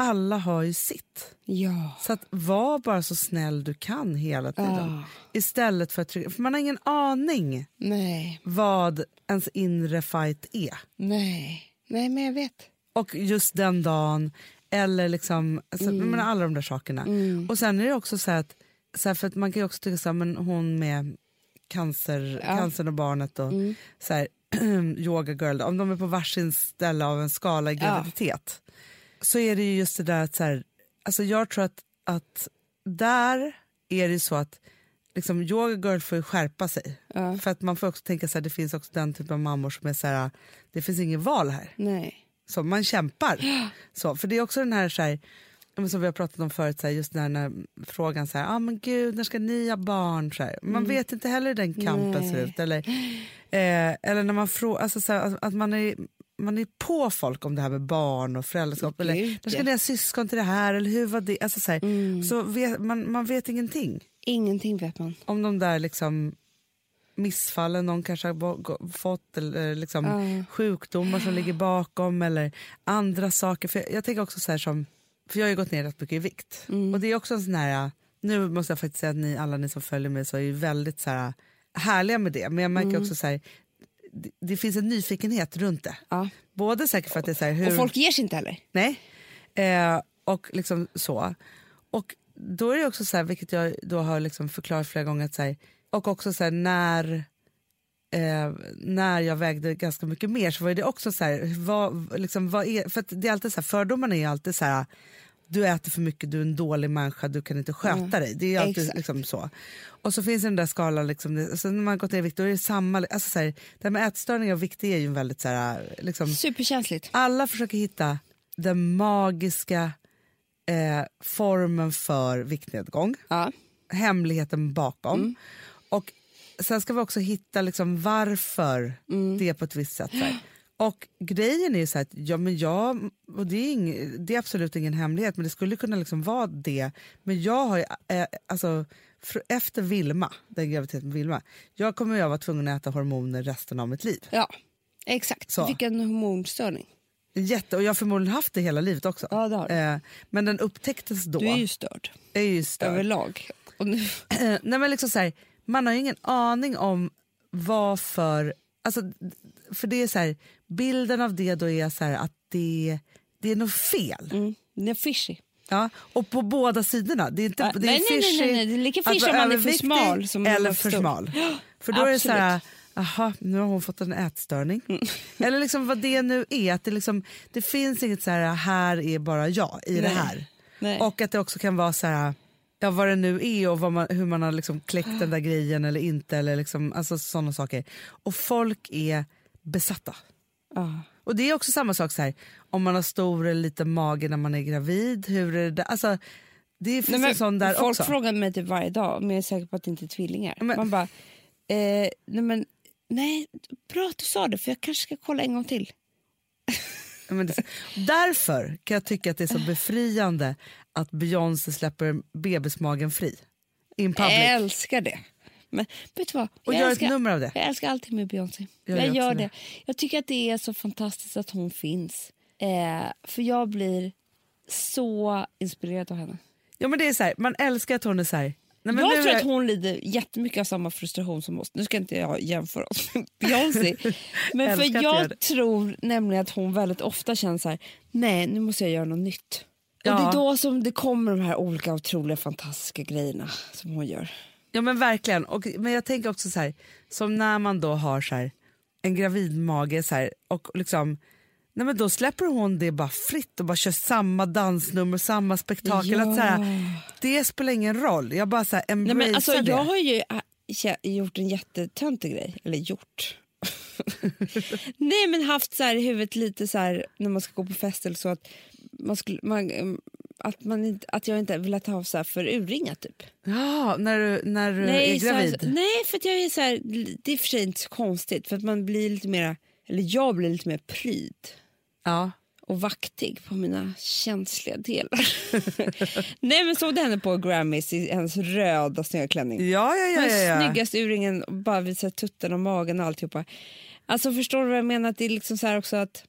alla har ju sitt. Ja. Så att var bara så snäll du kan hela tiden. Ah. Istället för att trycka, för man har ingen aning Nej, vad ens inre fight är. nej, nej men jag vet. Och just den dagen, eller liksom, alltså, jag menar alla de där sakerna. Och sen är det också så att, så här, för att man kan ju också tycka så här, men hon med cancer, Ja. cancern och barnet och så här, yoga girl, om de är på varsin ställe av en skala i Ja. Så är det ju just det där att så här, alltså jag tror att, att där är det så att liksom, yoga girl får skärpa sig. Ja. För att man får också tänka så här, det finns också den typen av mammor som är så här, det finns inget val här. Nej. Så man kämpar. Så, för det är också den här, så här ja, som vi har pratat om förut, så här, just den här, frågan så här, ah, men gud, när ska ni ha barn? Så här. Man vet inte heller hur den kampen Mm. Nej. ser ut. Eller, eh, eller när man frågar, alltså, så här, att, att man är man är på folk om det här med barn och föräldraskap. Eller, när ska ni ha syskon till det här? Eller hur var det? Alltså, så här, Mm. så vet, man, man vet ingenting Ingenting vet man. om de där liksom missfallen någon kanske har fått eller liksom Ja. sjukdomar som ligger bakom eller andra saker. För jag, jag tänker också så här som, för jag har gått ner rätt mycket i vikt Mm. och det är också en sån här, nu måste jag faktiskt säga att ni alla ni som följer mig så är ju väldigt så här härliga med det men jag märker Mm. också så här, det, det finns en nyfikenhet runt det. Ja. Både säkert för att det är så här, hur... Och folk ger sig inte heller. Nej. Eh, och liksom så. Och då är det också så här, vilket jag då har liksom förklarat flera gånger, att så här, och också så här, när, eh, när jag vägde ganska mycket mer så var det också så här, vad, liksom, vad är, för att det är alltid så här, fördomarna är alltid så här, du äter för mycket, du är en dålig människa, du kan inte sköta dig. Det är alltid liksom så. Och så finns den där skalan, liksom, det- så när man gått ner i vikt då är det samma, alltså så här, det här med ätstörningar och vikt är ju väldigt så här, liksom, Superkänsligt. alla försöker hitta den magiska eh, formen för viktnedgång, Ja. hemligheten bakom. Mm. Och sen ska vi också hitta liksom varför Mm. det är på ett visst sätt. Och grejen är så att ja, men jag, och det, är ing, det är absolut ingen hemlighet men det skulle kunna liksom vara det. Men jag har ju, eh, alltså, för, efter Vilma, den graviditeten med Vilma, jag kommer jag vara tvungen att äta hormoner resten av mitt liv. ja, exakt. Så. Du fick en hormonstörning. Jätte, och jag har förmodligen haft det hela livet också. Ja, det har du. Eh, men den upptäcktes då. Du är ju störd är ju störd. överlag. Och nu, Nej, men liksom så här, man har ju ingen aning om varför... Alltså, för det är så här, bilden av det då är så här att det, det är något fel. mm, det är fishy. Ja, och på båda sidorna. Det är, inte, Ja, det är nej, nej, nej, fishy nej, nej, det är lika fishy om man är för smal som eller för smal. För då är det så här, aha, nu har hon fått en ätstörning. Mm. Eller liksom vad det nu är, att det, liksom, det finns inget så här, här är bara jag i det Nej. här. Nej. Och att det också kan vara så här, ja, vad det nu är och man, hur man har liksom kläckt den där grejen eller inte. Eller liksom, alltså sådana saker. Och folk är besatta. Ja. Och det är också samma sak så här, om man har stor eller liten mage när man är gravid. Hur är det där? Alltså, det finns Nej, en sån där folk också. frågar mig typ varje dag om jag är säker på att det inte är tvillingar. Men- Man bara, eh, nej men nej, bra att du sa det för jag kanske ska kolla en gång till. Men det, därför kan jag tycka att det är så befriande att Beyoncé släpper bebismagen fri. In public. Jag älskar det. Men vet du vad? Och jag gör älskar, ett nummer av det. Jag älskar allting med Beyoncé. Jag Jag, gör det. det. Jag tycker att det är så fantastiskt att hon finns. Eh, för jag blir så inspirerad av henne. Ja, men det är så här, man älskar att hon är så här... Nej, jag tror är- att hon lider jättemycket av samma frustration som oss. Nu ska inte jag jämföra oss med Beyoncé. Men för jag tror nämligen att hon väldigt ofta känner så här, nej nu måste jag göra något nytt. Ja. Och det är då som det kommer de här olika otroliga fantastiska grejerna som hon gör. Ja men verkligen. Och, men jag tänker också så här, som när man då har så här, en gravidmage så här, och liksom, nej men då släpper hon det bara fritt och bara kör samma dansnummer, samma spektakel. Ja. Att så här, det spelar ingen roll, jag bara så här, Nej, men alltså, det. jag har ju äh, gjort en jättetöntig grej. Eller gjort. Nej men haft så här i huvudet lite så här när man ska gå på fest eller så att, man skulle, man, em, att, man inte, att jag inte vill ha så här för urringat typ. Ja, när du, när du är så här, gravid. nej för jag är så här, det är för sig inte så konstigt för att man blir lite mer, eller jag blir lite mer pryd Ja. och vaktig på mina känsliga delar. nej men såg du henne på Grammys i hennes röda snygga klänning? Ja, ja, ja, ja, ja. snyggaste urringen bara visar tutten och magen och alltihopa. Alltså förstår du vad jag menar? Att det är liksom så här också att...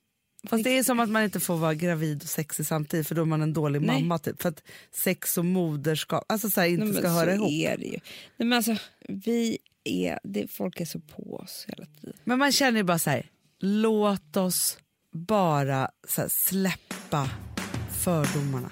Fast det är som att man inte får vara gravid och sexig samtidigt för då är man en dålig Nej. mamma. Typ. För att sex och moderskap alltså så här, inte Nej, ska höra ihop. är det ju. Nej, men alltså, vi är, det, folk är så på oss hela tiden. Men man känner ju bara så här, låt oss bara så här, släppa fördomarna.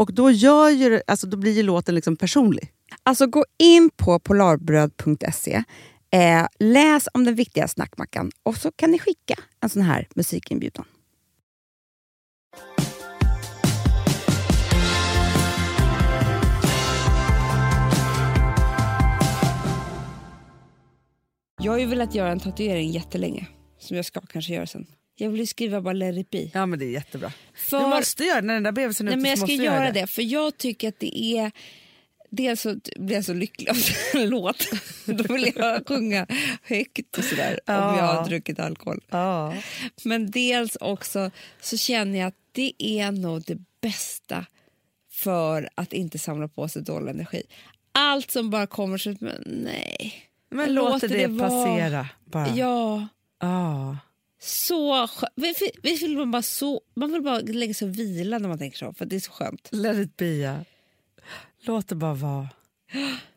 Och då, gör ju, det- alltså, då blir ju låten liksom personlig. Alltså gå in på polarbröd.se, eh, läs om den viktiga snackmackan och så kan ni skicka en sån här musikinbjudan. Jag har ju velat göra en tatuering jättelänge, som jag ska kanske göra sen. Jag vill skriva bara let it be. Ja, men det är jättebra. För, Du måste göra det, när den där bebisen är nej, ute men jag ska du göra det. för jag tycker att det är... Dels så blir jag så lycklig av en låt. Då vill jag sjunga högt och sådär om Ja. jag har druckit alkohol. Ja. Men dels också så känner jag att det är nog det bästa för att inte samla på sig dålig energi. Allt som bara kommer så men nej. Men låter det, det passera bara. Ja, Ja. Så skönt. Vill man bara så, man vill bara lägga sig och vila när man tänker så, för det är så skönt. Let it be. ja. Låt det bara vara.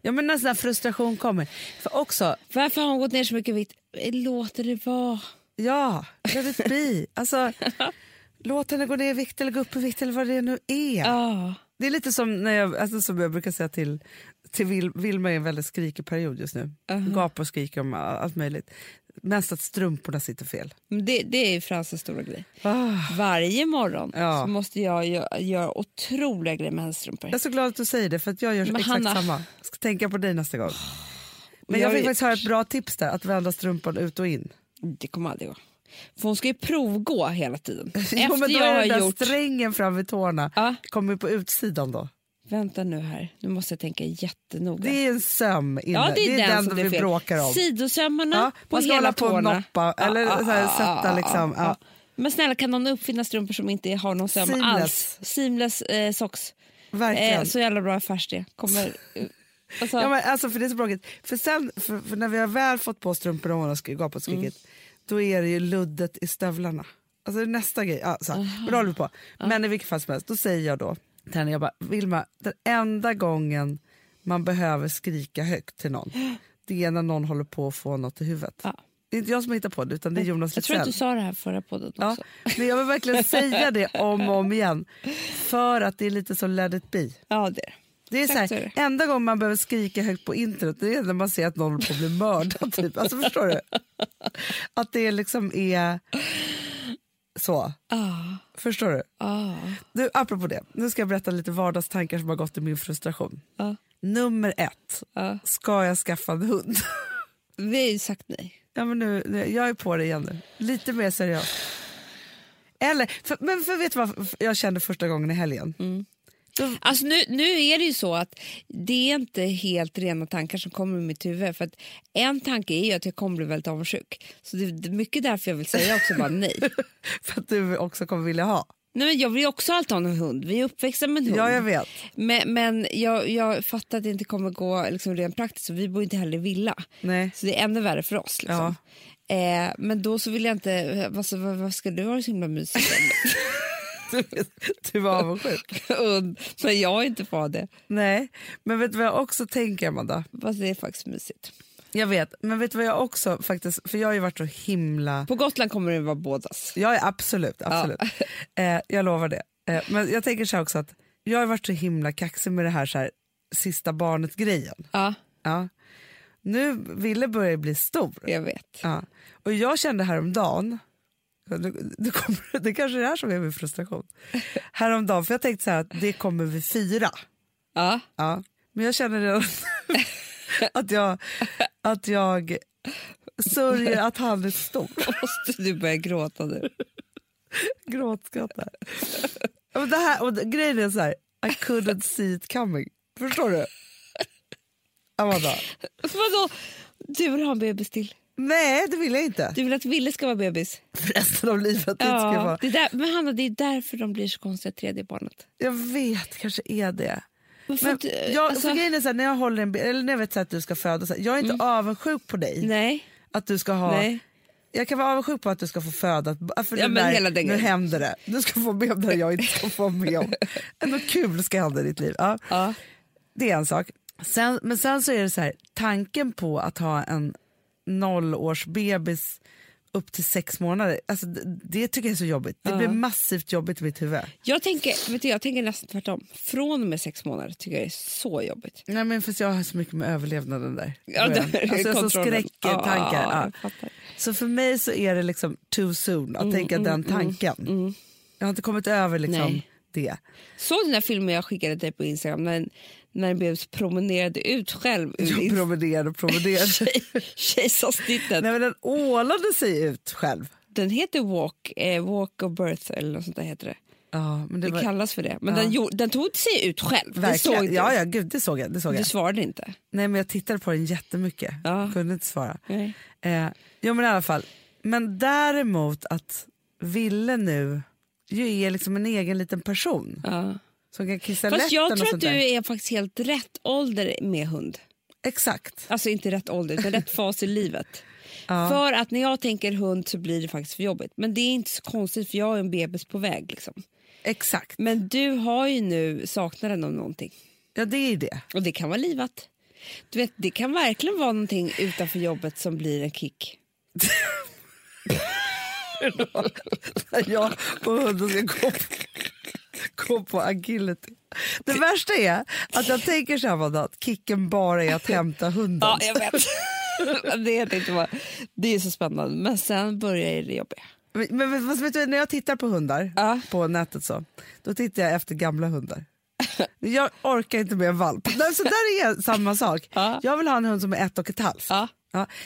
Ja, men när sån här frustration kommer. För också, Varför har hon gått ner så mycket vikt? Låter det vara. ja, let it be. Alltså, låt henne gå ner i vikt eller gå upp i vikt eller vad det nu är. Ja. Det är lite som när jag, alltså som jag brukar säga till, till Vil, Vilma är en väldigt skrikig period just nu. Uh-huh. Gapar och skriker om allt möjligt. Mest att strumporna sitter fel. Det, det är Frances stora grej. Ah. Varje morgon Ja. så måste jag göra, göra otroliga grejer med hennes strumpor. Jag är så glad att du säger det för att jag gör Men exakt Hanna- samma. Jag ska tänka på dig nästa gång. Men jag jag fick faktiskt höra ett bra tips där, att vända strumpan ut och in. Det kommer aldrig gå. För hon ska ju provgå hela tiden. jo, Efter men då jag är den där gjort... strängen fram vid tårna Ja. kommer på utsidan då. Vänta nu här, nu måste jag tänka jättenoga. Det är en söm inne. ja, det är, den, som vi det är fel. bråkar om. Sidosömmarna Ja, på man ska hela hålla på tårna. noppa, eller så här sätta liksom, ja. Men snälla, kan någon uppfinna strumpor som inte har någon söm Seamless. alls? Seamless eh, socks. Verkligen. Eh, så jävla bra affärs det. Kommer, eh, alltså, Ja, men alltså, för det är så bråkigt. För, sen, för, för när vi har väl fått på strumporna och hon har gapat och skrikit, Mm. då är det ju luddet i stövlarna. Alltså det är nästa grej. Ja, så. Men då håller vi på. Men i vilket fall som helst, då säger jag då henne, jag bara, Vilma, den enda gången man behöver skrika högt till någon, det är när någon håller på att få något i huvudet. Ja. Det är inte jag som hittar på det, utan det är Jonas jag tror att du sa det här förra podden Ja, också. men jag vill verkligen säga det om och om igen, för att det är lite så let it be. Ja, det är det. Är så Exakt så här, det. enda gången man behöver skrika högt på internet det är när man ser att någon håller på att bli mördad. Typ. Alltså, förstår du? Att det liksom är så. Ah, Förstår du? ah, du? Apropå det, nu ska jag berätta lite vardagstankar som har gått i min frustration. ah, Nummer ett, ska jag skaffa en hund? Vi har ju sagt nej. ja, men nu, nu, jag är på det igen nu. Lite mer seriöst. Eller, för, men för vet du vad jag kände första gången i helgen? Då, Alltså nu, nu är det ju så att det är inte helt rena tankar som kommer i mitt huvud. För en tanke är ju att jag kommer bli väldigt avundsjuk. Så det är mycket därför jag vill säga också bara nej. för att du också kommer vilja ha. nej men jag vill också alltid ha en hund. Vi är uppväxta med en hund. Ja, jag vet. Men, men jag, jag fattar att det inte kommer gå liksom, rent praktiskt. Så vi bor inte heller i villa. Nej. Så det är ännu värre för oss. Liksom. Eh, men då så vill jag inte... Alltså, vad, vad ska du ha det så himla mysigt? Du, du var avundsjuk. Und, men jag inte det. Nej, men vet du vad jag också tänker Amanda? Fast det är faktiskt mysigt. Jag vet, men vet du vad jag också faktiskt, för jag har ju varit så himla... På Gotland kommer det vara bådas. Ja, absolut, absolut. Eh, jag lovar det. Eh, men jag tänker så också att jag har varit så himla kaxig med det här, så här sista barnet-grejen. Ja, Ja. Nu Ville börjar bli stor. jag vet. Ja. Och jag kände häromdagen, det, det, kommer, det kanske är det här som är min frustration. Häromdagen, för jag tänkte så här att det kommer vi fira. Ja. Ja. Men jag känner redan att jag, att jag sörjer att han är stor. Måste du börja gråta nu? Gråtskrattar. Ja, men det här, och det- grejen är så här, I couldn't see it coming. Förstår du? Amanda? Vadå? Du vill ha en bebis till? Nej, det vill jag inte. Du vill att Ville ska vara bebis? För resten av livet. inte ska Ja, vara. det är där, men Hanna, det är därför de blir så konstiga, tredje barnet. Jag vet, kanske är det. Men du- jag, alltså- grejen är så här, när jag håller en eller när jag vet så att du ska föda, så här, jag är inte avundsjuk på dig. Nej. Att du ska ha, Nej. Jag kan vara avundsjuk på att du ska få föda, för Ja, där, hela den nu grejen. händer det. Du ska få med om det jag inte ska få med om. Ändå kul ska hända i ditt liv. Ja. Ja. Det är en sak. Sen, men sen så är det så här, tanken på att ha en nollårsbebis upp till sex månader, alltså, det, tycker jag är så jobbigt. Det blir massivt jobbigt i mitt huvud. Jag, tänker, vet du, jag tänker nästan tvärtom. Från och med sex månader tycker jag är så jobbigt. Nej men för jag har så mycket med överlevnaden där. Ja, Början. det är alltså, jag har så kontrollen. skräcktankar. Ja, Ja. Så för mig så är det liksom too soon att tänka den tanken. Jag har inte kommit över liksom Nej. det. Såg du den där filmen jag skickade dig på Instagram när, när en bebis promenerade ut själv ur promenerade och promenerade. kejsarsnittet? Nej men den ålade sig ut själv. Den heter Walk, eh, walk of birth eller något sånt där heter det. Ja, men det, Det var, kallas för det. Men Ja. den, gjorde- den tog sig ut själv. Det verkligen. såg du. Ja, ja, gud, det såg jag. Det såg Du jag. svarade inte. Nej men jag tittade på den jättemycket. Ja. Kunde inte svara. Nej. Eh, jo men i alla fall. Men däremot att Ville nu ju är liksom en egen liten person Ja. Som kan kissa Fast jag tror att du där. är faktiskt helt rätt ålder med hund. Exakt. Alltså inte rätt ålder, utan rätt fas i livet. Ja. För att när jag tänker hund så blir det faktiskt för jobbigt. Men det är inte så konstigt för jag är en bebis på väg. Liksom. Exakt. Men du har ju nu saknaden av någonting. Ja det är det. Och det kan vara livat. Du vet, det kan verkligen vara någonting utanför jobbet som blir en kick. jag och hunden ska gå gå på agility. Det värsta är att jag tänker så här Amanda, att kicken bara är att hämta hunden. Ja, jag vet. det, är inte bara, det är så spännande. Men sen börjar det jobbiga. Men, men men du, när jag tittar på hundar Ja. på nätet så, då tittar jag efter gamla hundar. Jag orkar inte med en valp. Så där är samma sak. Ja. Jag vill ha en hund som är ett och ett halvt. Ja.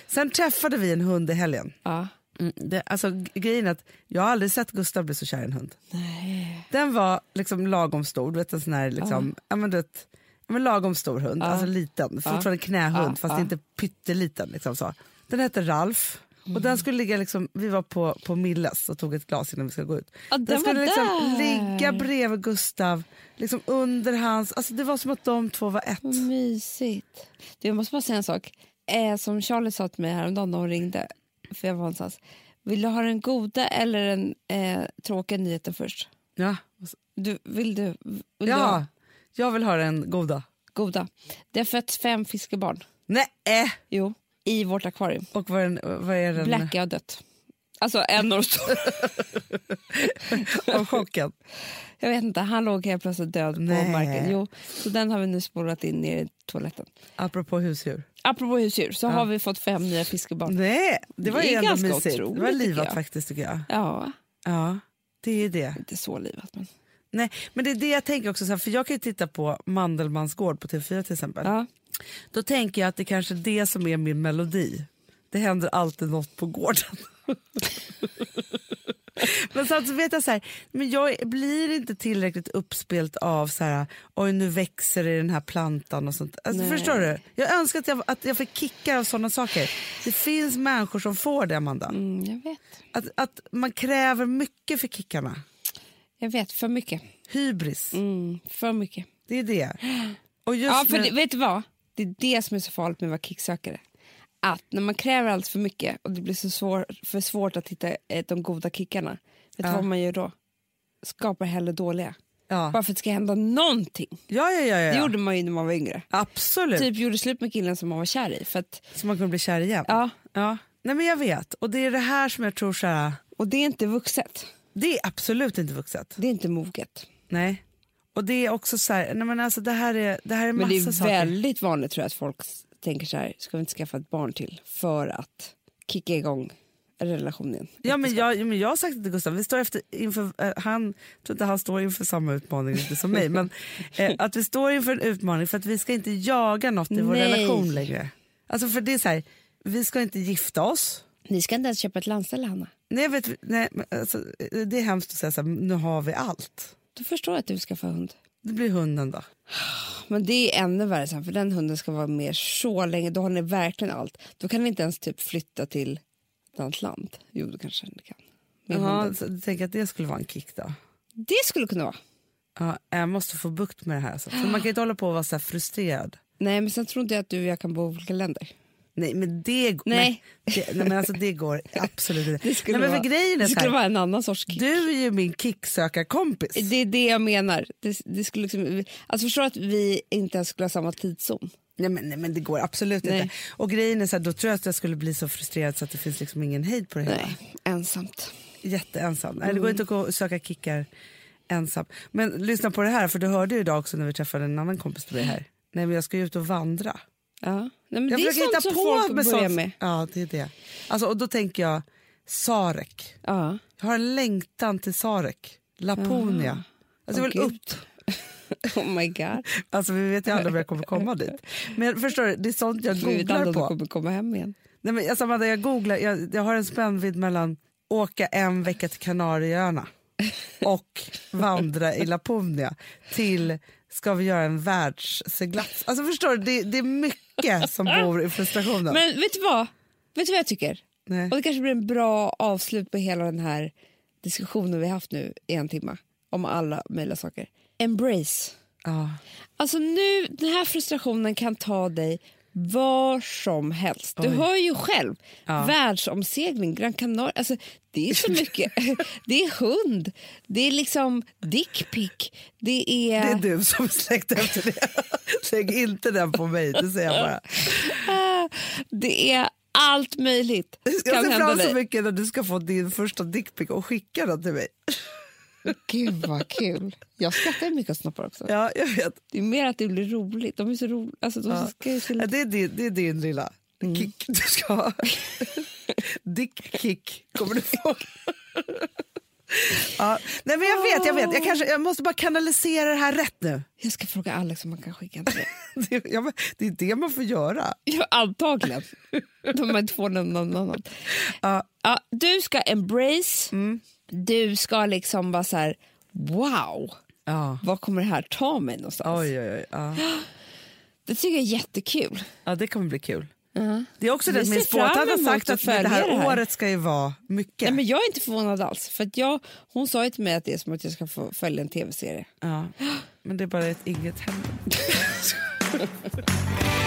Sen träffade vi en hund i helgen. Ja. Mm, det, alltså, grejen att jag har aldrig sett Gustav bli så kär i en hund. Nej. Den var liksom lagom stor, du vet en sån här liksom, ja. men du vet, ja, men lagom stor hund, alltså liten, fortfarande knähund Ja, fast ja. inte pytteliten. Liksom så. Den hette Ralf och den skulle ligga liksom, vi var på, på Milles och tog ett glas innan vi skulle gå ut. Ja, den den skulle liksom ligga bredvid Gustav, liksom under hans, alltså det var som att de två var ett. Mysigt. Du, jag måste bara säga en sak. Eh, som Charlie sa till mig häromdagen när hon ringde, för jag var någonstans. Vill du ha den goda eller den eh, tråkiga nyheten först? Ja, Du, vill du, vill du ja ha jag vill ha den goda. goda? Det har fötts fem fiskebarn. Nej, äh. Jo, i vårt akvarium. och vad är? Vad är den? Blackie har dött. Alltså en de Av chocken. Jag vet inte, han låg helt plötsligt död på Nej. marken. Jo, så den har vi nu spolat in ner i toaletten. Apropå husdjur. Apropå husdjur så har vi fått fem nya fiskebarn. Nej, det var Det är ganska mysigt. Det var otroligt, tycker livat jag. faktiskt tycker jag. Ja, Ja, det är det. inte så livat men. Nej, men det är det jag tänker också, här, för jag kan ju titta på Mandelmans gård på TV4 till exempel. Ja. Då tänker jag att det kanske är det som är min melodi. Det händer alltid något på gården. men samtidigt vet jag så här, men jag blir inte tillräckligt uppspelt av så här, oj nu växer det i den här plantan och sånt. Alltså, förstår du? Jag önskar att jag, att jag fick kickar av sådana saker. Det finns människor som får det Amanda. Mm, jag vet. Att, att man kräver mycket för kickarna. Jag vet, för mycket. Hybris, Mm, för mycket. det är det. Och just Ja, för med- det, vet du vad? Det är det som är så farligt med att vara kicksökare. Att när man kräver allt för mycket och det blir så svår, för svårt att hitta eh, de goda kickarna, vet du Ja. vad man gör då? Skapar hellre dåliga. Ja. Bara för att det ska hända någonting. Ja, ja, ja, ja. Det gjorde man ju när man var yngre. Absolut. Typ gjorde slut med killen som man var kär i. För att, Så man kunde bli kär igen. ja, Ja. Nej, men jag vet. Och det är det här som jag tror så här, och det är inte vuxet. det är absolut inte vuxet. Det är inte moget. Nej. Och det är också så här, nej men alltså det här är, det här är Men massa det är saker. väldigt vanligt tror jag att folk tänker så här, ska vi inte skaffa ett barn till för att kicka igång en relation igen? Ja, men jag, ja, men jag har sagt det till Gustav, vi står efter, inför, eh, han tror inte han står inför samma utmaning inte som mig, men eh, att vi står inför en utmaning för att vi ska inte jaga något i vår Nej. relation längre. Alltså för det är så här, vi ska inte gifta oss. Ni ska inte ens köpa ett landställe Hanna. Nej, jag vet, nej, men alltså, det är hemskt att säga så här, nu har vi allt. Du förstår att du ska få hund. Det blir hunden då. Men det är ännu värre sen, för den hunden ska vara med så länge. Då har ni verkligen allt. Då kan ni inte ens typ flytta till ett annat land. Jo, det kanske ni kan. Du tänker att det skulle vara en kick då? Det skulle kunna vara. Ja, jag måste få bukt med det här. Alltså. För man kan inte hålla på och vara så frustrerad. Nej, men sen tror inte jag att du och jag kan bo i olika länder. Nej men det, går- Nej. men, det, nej, men alltså, det går absolut inte. Det skulle, nej, men vara, för grejen är det skulle vara en annan sorts kick. Du är ju min kicksökarkompis. Det är det jag menar. Det, det skulle liksom, alltså förstår att vi inte ens skulle ha samma tidszon. Nej, men, nej men det går absolut Nej. inte. Och grejen är så här, då tror jag att jag skulle bli så frustrerad så att det finns liksom ingen hejd på det hela. Nej, ensamt. Jätteensam. Nej, det Mm. går inte att söka kickar ensam. Men lyssna på det här, för du hörde ju idag också när vi träffade en annan kompis till mig här. Nej men jag ska ju ut och vandra. Ja. Nej, men Jag det är sånt som folk på börjar med sånt. med. Ja det är det. Alltså, och då tänker jag Sarek. Ja. Jag har en längtan till Sarek. Laponia. Alltså, jag vill Gud. upp. Oh my god. Alltså, vi vet ju aldrig om jag kommer komma dit. Men förstår du, det är sånt jag Vi vet googlar aldrig om på. du kommer komma hem igen. Nej, men, alltså, Amanda, jag, googlar, jag, jag har en spännvidd mellan åka en vecka till Kanarieöarna och vandra i Laponia till ska vi göra en världsseglats. Alltså förstår du, det, det är mycket som bor i frustrationen. Men vet du vad? Vet du vad jag tycker? Nej. Och det kanske blir en bra avslut på hela den här diskussionen vi haft nu i en timme om alla möjliga saker. Embrace. Ja. Alltså nu, den här frustrationen kan ta dig var som helst. Du Oj. hör ju själv. Ja. Världsomsegling, Gran Canaria. Alltså, det är så mycket. det är hund, det är liksom dickpic. Det är... Det är du som släckte efter det. Lägg inte den på mig, det säger jag bara. Ah, det är allt möjligt. Jag ser fram så mycket när du ska få din första dickpic och skicka den till mig. Gud vad kul. Jag skrattar mycket åt snoppar också. Ja, jag vet. Det är mer att det blir roligt. De är så roliga. Alltså, de Ja. ska det, är din, det är din lilla Mm. kick du ska ha. Dick-kick kommer du få. ja. Nej, men jag vet, jag vet. Jag, kanske, jag måste bara kanalisera det här rätt nu. Jag ska fråga Alex om man kan skicka en till. Det, ja, det är det man får göra. Ja, antagligen. De är två någon annan. Ja. Ja, du ska embrace. Du ska liksom vara så här, wow, Ja. var kommer det här ta mig någonstans? Oj, oj, oj. Ja. Det tycker jag är jättekul. ja, det kommer bli kul. Uh. Det är också det, min spåtant har sagt att att det här, det här. året ska ju vara mycket. Nej, men jag är inte förvånad alls. För att jag, hon sa ju till mig att det är som att jag ska få följa en tv-serie. Ja. Men det är bara att inget händer.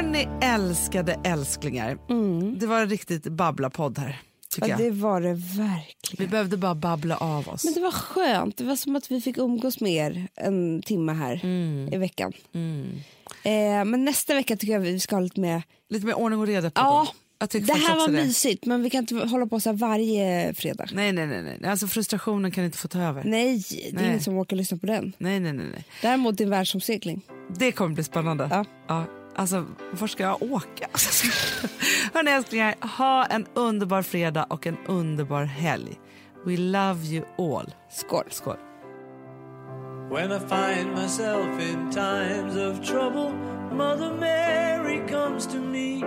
Hörni älskade älsklingar. Det var en riktigt babbla-podd här. Jag. det var det Vi verkligen. behövde bara babbla av oss. Men det var skönt. Det var som att vi fick umgås med er en timme här Mm. i veckan. Eh, men nästa vecka tycker jag vi ska ha lite mer... Lite mer ordning och reda på Ja, Det här var det. mysigt men vi kan inte hålla på så här varje fredag. Nej, nej, nej, nej. Alltså frustrationen kan inte få ta över. Nej, det är Nej. ingen som orkar lyssna på den. Nej, nej, nej. nej. Däremot din världsomsegling. Det kommer bli spännande. Ja. Ja. Alltså, var ska jag åka? Alltså, hörni älsklingar, ha en underbar fredag och en underbar helg. We love you all. Skål. Skål. When I find myself in times of trouble, Mother Mary comes to me,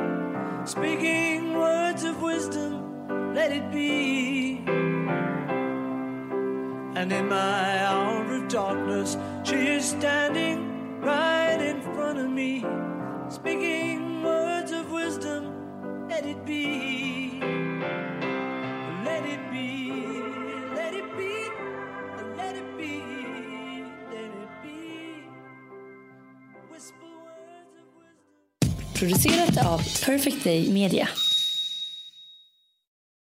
speaking words of wisdom, let it be. And in my hour of darkness, she is standing right in front of me, speaking words of wisdom, let it be. Let it be, let it be, let it be, let it be. Whisper words of wisdom. Producerat av Perfect Day Media.